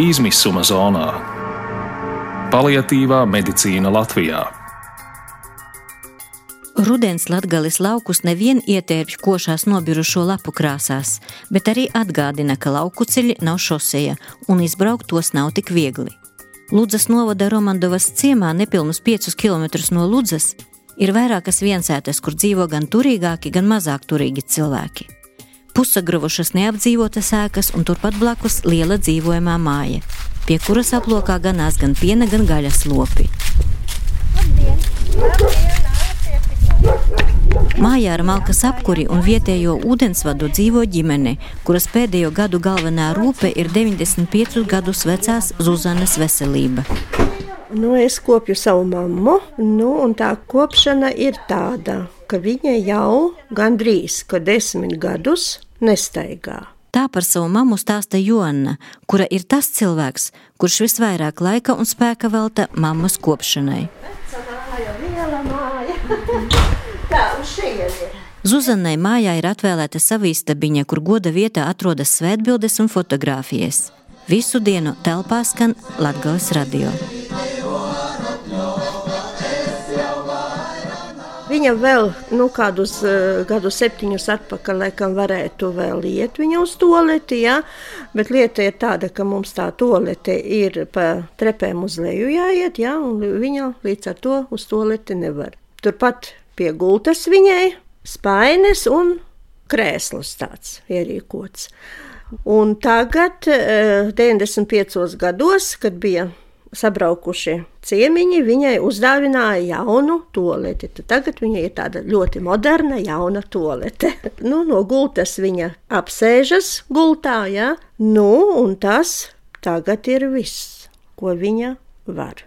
izmisuma zonā. Paliatīvā medicīna Latvijā. Rudens latgalis laukus nevien ietērpj košās nobirušo lapu krāsās, bet arī atgādina, ka lauku ceļi nav šoseja un izbraukt tos nav tik viegli. Ludzas novada Romandovas ciemā nepilnus 5 km no Ludzas ir vairākas viensētas, kur dzīvo gan turīgāki, gan mazāk turīgi cilvēki. Pusagravušas neapdzīvotas ēkas un turpat blakus liela dzīvojamā māja, pie kuras aplokā ganās gan piena, gan gaļas lopi. Labdien! Labdien! Mājā ar malkas apkuri un vietējo ūdensvadu dzīvo ģimene, kuras pēdējo gadu galvenā rūpe ir 95 gadus vecās Zuzanas veselība. Nu, es kopju savu mammu, nu, un tā kopšana ir tāda, ka viņa jau gandrīz desmit gadus nestaigā. Tā par savu mammu stāsta Joanna, kura ir tas cilvēks, kurš visvairāk laika un spēka velta mammas kopšanai. Zuzanai mājā ir atvēlēta sava istabiņa, kur goda vietā atrodas svētbildes un fotogrāfijas. Visu dienu telpā skan Latgales radio. Viņa vēl nu, kādus uh, gadus, septiņus atpakaļ, laikam, varētu vēl iet viņa uz toleti. Ja? Bet lieta ir tāda, ka mums tā tolete ir pa trepēm uz leju jāiet, ja? un viņa līdz ar to uz toleti nevar. Turpat pie gultas viņai spainis un krēsls tāds ierīkots. Un tagad, 95 eh, gados, kad bija sabraukuši ciemiņi, viņai uzdāvināja jaunu toleti. Tagad viņai ir tāda ļoti moderna, jauna tolete. nu, no gultas viņa apsēžas gultā, ja? nu, un tas tagad ir viss, ko viņa var.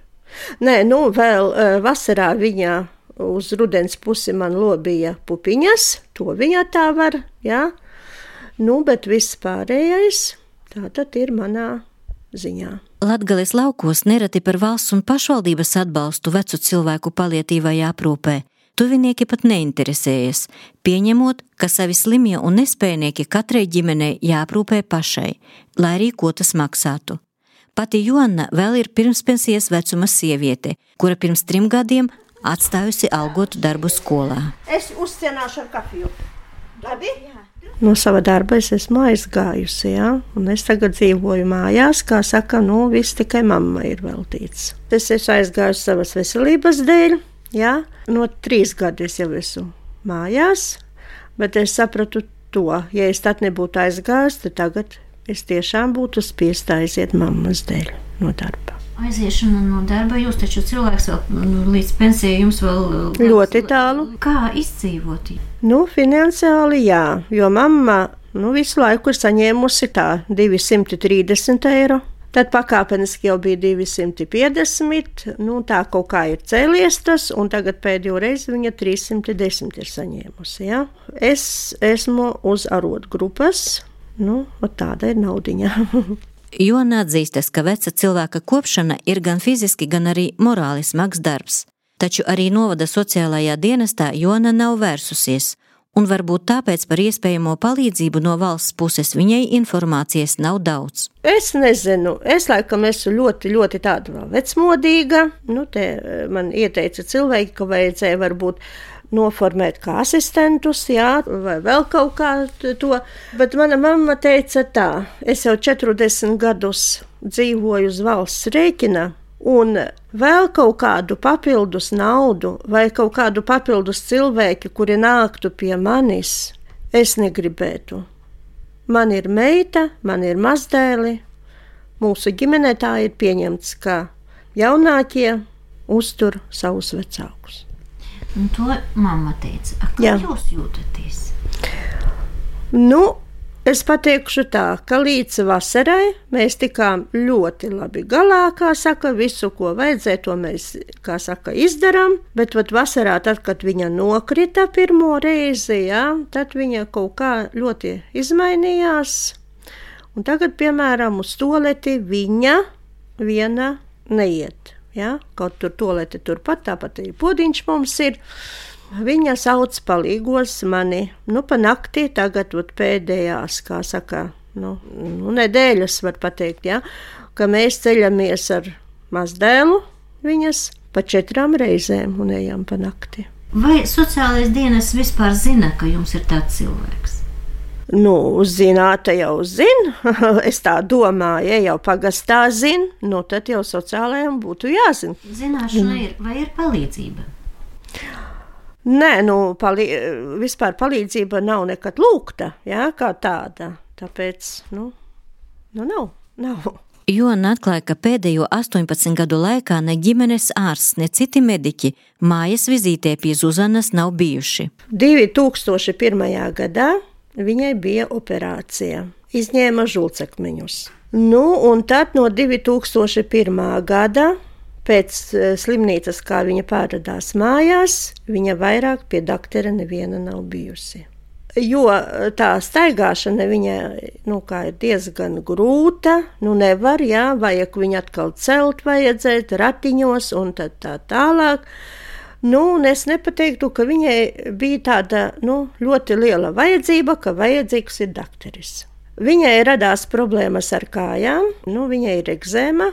Nē, nu, vēl uh, vasarā viņa uz rudens pusi man lobīja pupiņas, to viņa tā var, jā. Nu, bet viss pārējais tā tad ir manā ziņā. Latgales laukos nereti par valsts un pašvaldības atbalstu vecu cilvēku palietīvai aprūpē. Tuvinieki pat neinteresējas, pieņemot, ka savi slimie un nespējnieki katrai ģimenei jāaprūpē pašai, lai arī ko tas maksātu. Pati Joanna vēl ir pirmspensijas vecuma sieviete, kura pirms trim gadiem atstājusi algotu darbu skolā. Es uzcienāšu ar kafiju. Labi? No sava darba es esmu aizgājusi, ja? es tagad dzīvoju mājās, kā saka, nu, viss tikai mamma ir veltīts. Es esmu aizgājusi savas veselības dēļ, ja? no trīs gadiem es jau esmu mājās, bet es sapratu to, ja es tad nebūtu aizgājis, tad tagad es tiešām būtu spiest aiziet mammas dēļ no darba aiziešana no darba. Jūs taču cilvēks vēl nu, līdz pensijai jums vēl ļoti tālu. Kā izdzīvot? Nu, finansiāli jā, jo mamma nu, visu laiku ir saņēmusi tā 230 eiro. Tad pakāpeniski jau bija 250, nu, tā kaut kā ir cēlies tas, un tagad pēdējo reizi viņa 310 ir saņēmusi. Ja? Es esmu uz arotgrupas, nu, tāda ir naudiņa. Jona atzīstas, ka veca cilvēka kopšana ir gan fiziski, gan arī morāli smags darbs. Taču arī novada sociālajā dienestā Jona nav vērsusies, un varbūt tāpēc par iespējamo palīdzību no valsts puses viņai informācijas nav daudz. Es nezinu, es laikam esmu ļoti, ļoti tāda vecmodīga. Nu, te eh, man ieteica cilvēki, ka vajadzēja varbūt noformēt kā asistentus, jā, vai vēl kaut kā to. Bet mana mamma teica tā, es jau 40 gadus dzīvoju uz valsts rēķina, un vēl kaut kādu papildus naudu vai kaut kādu papildus cilvēku, kuri nāktu pie manis, es negribētu. Man ir meita, man ir mazdēli. Mūsu ģimenē tā ir pieņemts, ka jaunākie uztur savus vecākus. Un to mamma teica. A, kā Jā. jūs jūtaties? Nu, Es pateikšu tā, ka līdz vasarai mēs tikām ļoti labi galā, kā saka, visu, ko vajadzēja, to mēs, kā saka, izdarām. Bet vat vasarā, tad, kad viņa nokrita pirmo reizi, jā, tad viņa kaut kā ļoti izmainījās. Un tagad, piemēram, uz toleti viņa viena neiet. Ja? Kaut tur tolete turpat, tāpat arī podiņš mums ir. Viņa sauc palīgos mani, nu, pa naktī tagad vat, pēdējās, kā saka, nu, nu, nedēļas var pateikt, ja? ka mēs ceļamies ar mazdēlu viņas pa četrām reizēm un ejam pa nakti. Vai sociālais dienas vispār zina, ka jums ir tāds cilvēks? Nu, zināta jau zina. es tā domāju, ja jau pagastā zina, nu tad jau sociālajiem būtu jāzina. Zināšana ir vai ir palīdzība? Nē, nu, palī vispār palīdzība nav nekad lūgta, jā, kā tāda. Tāpēc, nu, nu nav, nav. Jona atklāja, ka pēdējo 18 gadu laikā ne ģimenes ārsts, ne citi mediķi mājas vizītē pie Zuzanas nav bijuši. 2001. gadā viņai bija operācija, izņēma žulcakmeņus. Nu, un tad no 2001. gada pēc eh, slimnīcas, kā viņa pārādās mājās, viņa vairāk pie doktora neviena nav bijusi jo eh, tā staigāšana viņai nu, ir diezgan grūta. Nu, nevar, jā, vajag viņu atkal celt, vajadzēt ratiņos un tā, tā tālāk. Nu, es nepateiktu, ka viņai bija tāda nu, ļoti liela vajadzība, ka vajadzīgs ir dakteris. Viņai radās problēmas ar kājām, nu, viņai ir egzēma,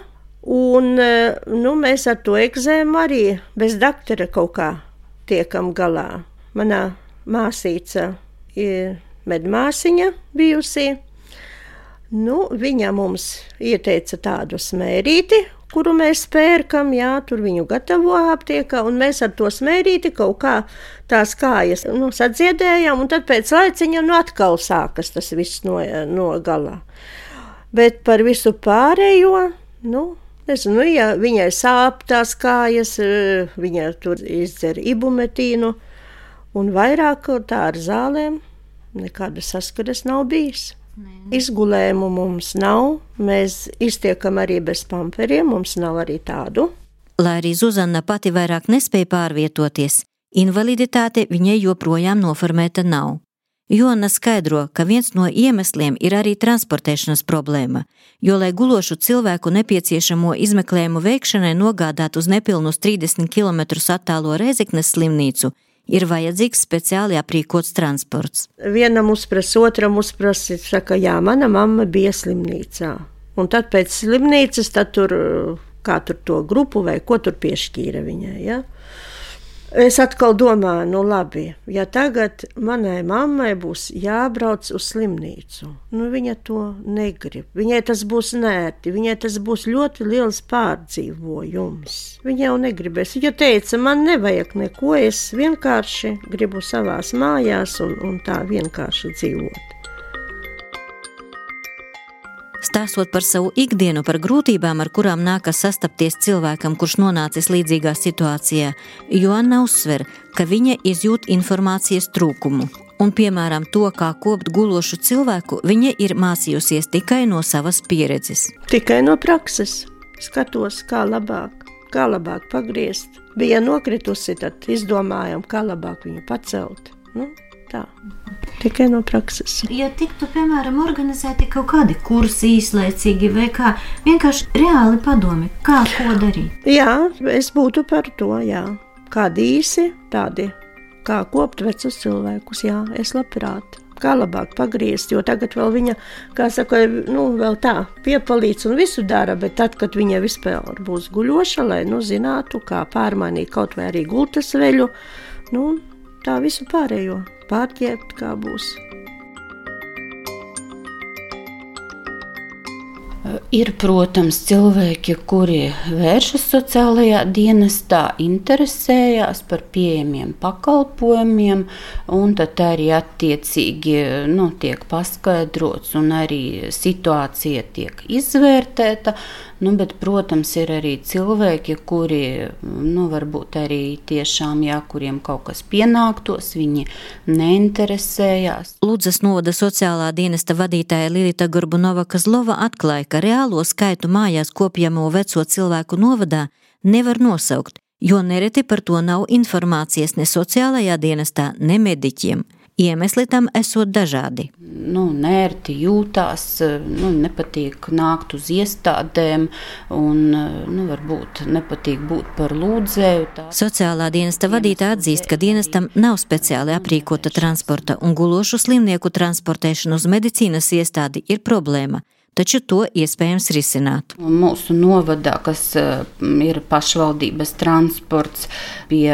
un eh, nu, mēs ar to egzēmu arī bez doktora kaut kā tiekam galā. Manā māsīca medmāsiņa bijusī. Nu, viņa mums ieteica tādu smērīti, kuru mēs pērkam, jā, tur viņu gatavo aptiekā, un mēs ar to smērīti kaut kā tās kājas nu, sadziedējām, un tad pēc laiciņa nu atkal sākas tas viss no, no galā. Bet par visu pārējo, nu, nezinu, nu, ja viņai sāp tās kājas, viņa tur izdzer ibumetīnu, un vairāk tā ar zālēm nekāda saskares nav bijis. Izgulējumu mums nav, mēs iztiekam arī bez pamperiem, mums nav arī tādu. Lai arī Zuzana pati vairāk nespēja pārvietoties, invaliditāte viņai joprojām noformēta nav. Jona skaidro, ka viens no iemesliem ir arī transportēšanas problēma, jo, lai gulošu cilvēku nepieciešamo izmeklējumu veikšanai nogādātu uz nepilnus 30 km attālo Reizeknes slimnīcu, ir vajadzīgs speciāli aprīkots transports. Vienam uzprasa, otram uzprasa, saka, jā, mana mamma bija slimnīcā. Un tad pēc slimnīcas, tad tur, kā tur to grupu vai ko tur piešķīra viņai. Ja? Es atkal domāju, nu labi, ja tagad manai mammai būs jābrauc uz slimnīcu, nu viņa to negrib. Viņai tas būs nērti, viņai tas būs ļoti liels pārdzīvojums. Viņa jau negribēs. Viņa teica, man nevajag neko, es vienkārši gribu savās mājās un, un tā vienkārši dzīvot. Stāstot par savu ikdienu, par grūtībām, ar kurām nākas sastapties cilvēkam, kurš nonācis līdzīgā situācijā, Joanna uzsver, ka viņa izjūt informācijas trūkumu. Un, piemēram, to, kā kopt gulošu cilvēku, viņa ir mācījusies tikai no savas pieredzes. Tikai no prakses. Skatos, kā labāk, kā labāk pagriezt. Bija nokritusi, tad izdomājām, kā labāk viņu pacelt. Nu, tā. Tikai no prakses. Ja tiktu, piemēram, organizēti kaut kādi kursi īslaicīgi vai kā, vienkārši reāli padomi, kā ko darīt. Jā, es būtu par to, jā. Kādi īsi tādi, kā kopt vecus cilvēkus, jā, es labprāt kā labāk pagriezt. Jo tagad viņa, kā saka, nu, vēl tā piepalīdz un visu dara, bet tad, kad viņa vispār būs guļoša, lai nu, zinātu, kā pārmainīt kaut vai arī gultas veļu, nu, tā visu pārējo pārķert, kā būs. Ir, protams, cilvēki, kuri vēršas sociālajā dienestā, interesējās par pieejamiem pakalpojumiem, un tad arī attiecīgi nu, tiek paskaidrots, un arī situācija tiek izvērtēta. Nu, bet, protams, ir arī cilvēki, kuri nu, varbūt arī tiešām, jā, kuriem kaut kas pienāktos, viņi neinteresējās. Lūdzas novada sociālā dienesta vadītāja Lilita Gorbunova Kazlova atklāja, ka reālo skaitu mājās kopjamo veco cilvēku novadā nevar nosaukt, jo nereti par to nav informācijas ne sociālajā dienestā, ne mediķiem. Iemesli tam esot dažādi. Nu, nērti jūtās, nu, nepatīk nākt uz iestādēm, un nu, varbūt nepatīk būt par lūdzēju. Tā. Sociālā dienesta vadītāja atzīst, ka dienestam nav speciāli aprīkota transporta, un gulošu slimnieku transportēšana uz medicīnas iestādi ir problēma. taču to iespējams risināt. Mūsu novadā, kas eh, ir pašvaldības transports pie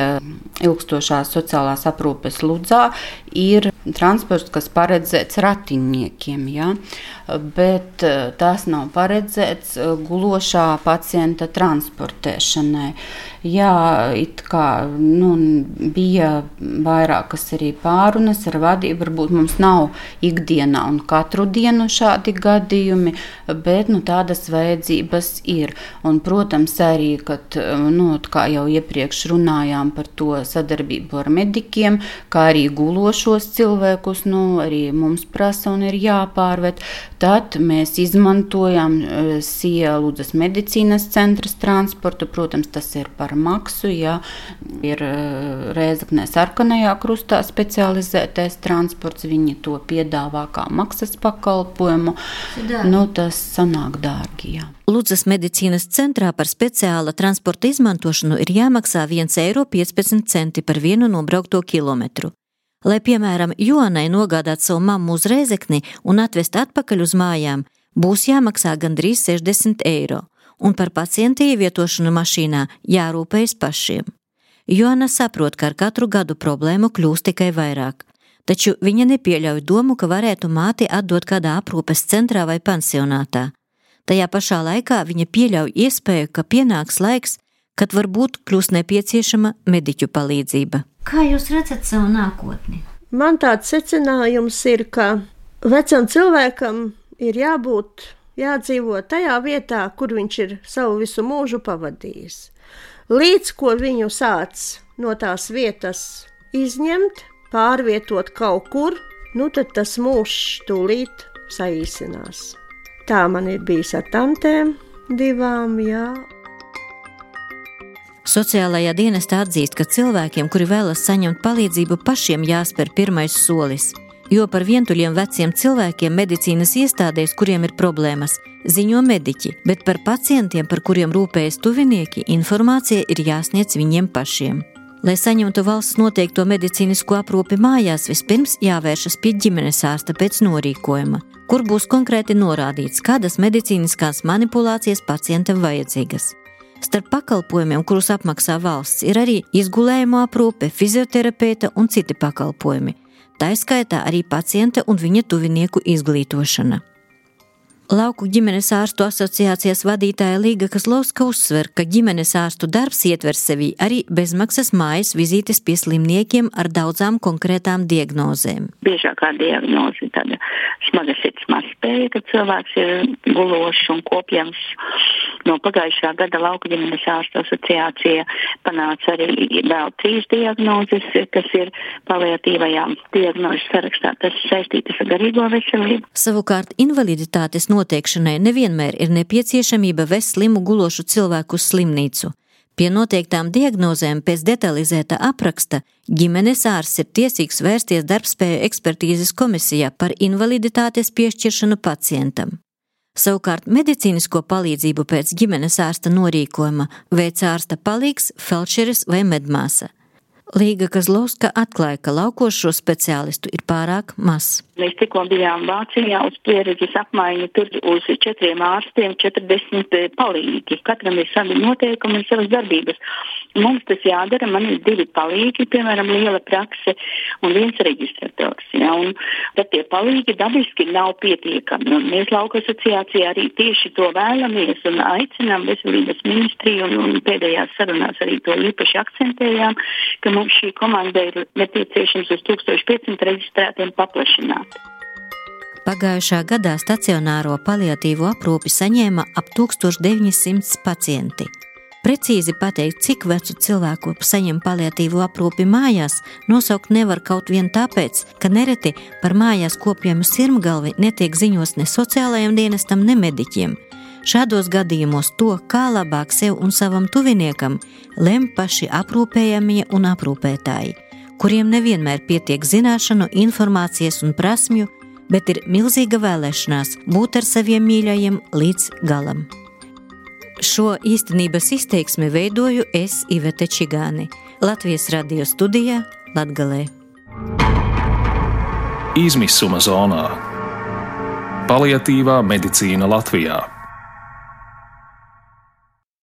ilgstošās sociālās aprūpes Ludzā, ir transports, kas paredzēts ratiņniekiem, ja? bet eh, tas nav paredzēts eh, gulošā pacienta transportēšanai. Jā, it kā nu, bija vairākas arī pārunas ar vadību. Varbūt mums nav ikdienā un katru dienu šādi gadījumi, bet nu, tādas vajadzības ir. Un, protams, arī, kad, nu, kā jau iepriekš runājām par to sadarbību ar medikiem, kā arī gulošos cilvēkus, nu, arī mums prasa un ir jāpārvet. Tad mēs izmantojam eh, Sieludas medicīnas centras transportu. Protams, tas ir par maksu, ja ir eh, Rēzaknē sarkanajā krustā specializētais transports, viņi to piedāvā kā maksas pakalpojumu. Nu, tas sanāk dārgi. Jā. Ludzas medicīnas centrā par speciāla transporta izmantošanu ir jāmaksā 1,15 eiro par vienu nobraukto kilometru. Lai, piemēram, Jonai nogādātu savu mammu uz Rēzekni un atvest atpakaļ uz mājām, būs jāmaksā gandrīz 60 eiro, un par pacienta ievietošanu mašīnā jārūpējas pašiem. Joana saprot, ka ar katru gadu problēmu kļūst tikai vairāk, taču viņa nepieļauj domu, ka varētu māti atdot kādā aprūpes centrā vai pansionātā. Tajā pašā laikā viņa pieļauj iespēju, ka pienāks laiks, kad varbūt kļūs nepieciešama mediķu palīdzība. Kā jūs redzat savu nākotni? Man tāds secinājums ir, ka vecam cilvēkam ir jābūt, jādzīvo tajā vietā, kur viņš ir savu visu mūžu pavadījis. Līdz ko viņu sāc no tās vietas izņemt, pārvietot kaut kur, nu tad tas mūžs tūlīt saīsinās. Tā man ir bijis ar tantēm divām, jā, Sociālajā dienestā atzīst, ka cilvēkiem, kuri vēlas saņemt palīdzību, pašiem jāspēr pirmais solis. Jo par vientuļiem veciem cilvēkiem medicīnas iestādēs, kuriem ir problēmas, ziņo mediķi, bet par pacientiem, par kuriem rūpējas tuvinieki, informācija ir jāsniedz viņiem pašiem. Lai saņemtu valsts noteikto medicīnisko aprūpi mājās, vispirms jāvēršas pie ģimenes ārsta pēc norīkojuma, kur būs konkrēti norādīts, kādas medicīniskās manipulācijas pacientam vajadzīgas. Starp pakalpojumiem, kurus apmaksā valsts, ir arī izgulējuma aprūpe, fizioterapeita un citi pakalpojumi. Tā izskaitā arī pacienta un viņa tuvinieku izglītošana. Lauku ģimenes ārstu asociācijas vadītāja Līga Kazlovska uzsver, ka ģimenes ārstu darbs ietver sevī arī bezmaksas mājas vizītes pie slimniekiem ar daudzām konkrētām diagnozēm. Biežākā diagnoze ir tāda smaga sirds mazspēja, kad cilvēks ir gulošs un kopjams. No pagājušā gada lauku ģimenes ārstu asociācija panāca arī vēl trīs diagnozes, kas ir paliatīvajām diagnožu sarakstā. Tas saistītas ar garīgo veselību. Savukārt invaliditātes noteikšanai nevienmēr ir nepieciešamība vest slimu gulošu cilvēku uz slimnīcu. Pie noteiktām diagnozēm pēc detalizēta apraksta ģimenes ārsts ir tiesīgs vērsties darbspēju ekspertīzes komisijā par invaliditātes piešķiršanu pacientam. Savukārt medicīnisko palīdzību pēc ģimenes ārsta norīkojuma veic ārsta palīgs, felčeris vai medmāsa. Līga Kazlovska atklāja, ka laukošo speciālistu ir pārāk maz. Mēs tikko bijām Vācijā uz pieredzes apmaiņu, tur uz četriem ārstiem 40 palīgi. Katram ir savi noteikumi un savas darbības. Mums tas jādara, man ir divi palīgi, piemēram, liela prakse un viens registrators. Ja, un tad tie palīgi dabiski nav pietiekami. Un mēs lauka asociācijā arī tieši to vēlamies un aicinām veselības ministriju un, un pēdējās sarunās arī to īpaši akcentējām, ka mums šī komanda ir nepieciešams uz 1500 reģistrētiem paplašināt. Pagājušā gadā stacionāro paliatīvo aprūpi saņēma ap 1900 pacienti. Precīzi pateikt, cik vecu cilvēku saņem paliatīvo aprūpi mājās, nosaukt nevar kaut vien tāpēc, ka nereti par mājās kopjamu sirmgalvi netiek ziņos ne sociālajiem dienestam, ne mediķiem. Šādos gadījumos to, kā labāk sev un savam tuviniekam, lem paši aprūpējamie un aprūpētāji, kuriem nevienmēr pietiek zināšanu, informācijas un prasmju, bet ir milzīga vēlēšanās būt ar saviem mīļajiem līdz galam. Šo īstenības izteiksmi veidoju es Ivete Čigāni, Latvijas radio studijā Latgalē. Izmisuma zonā Paliatīvā medicīna Latvijā.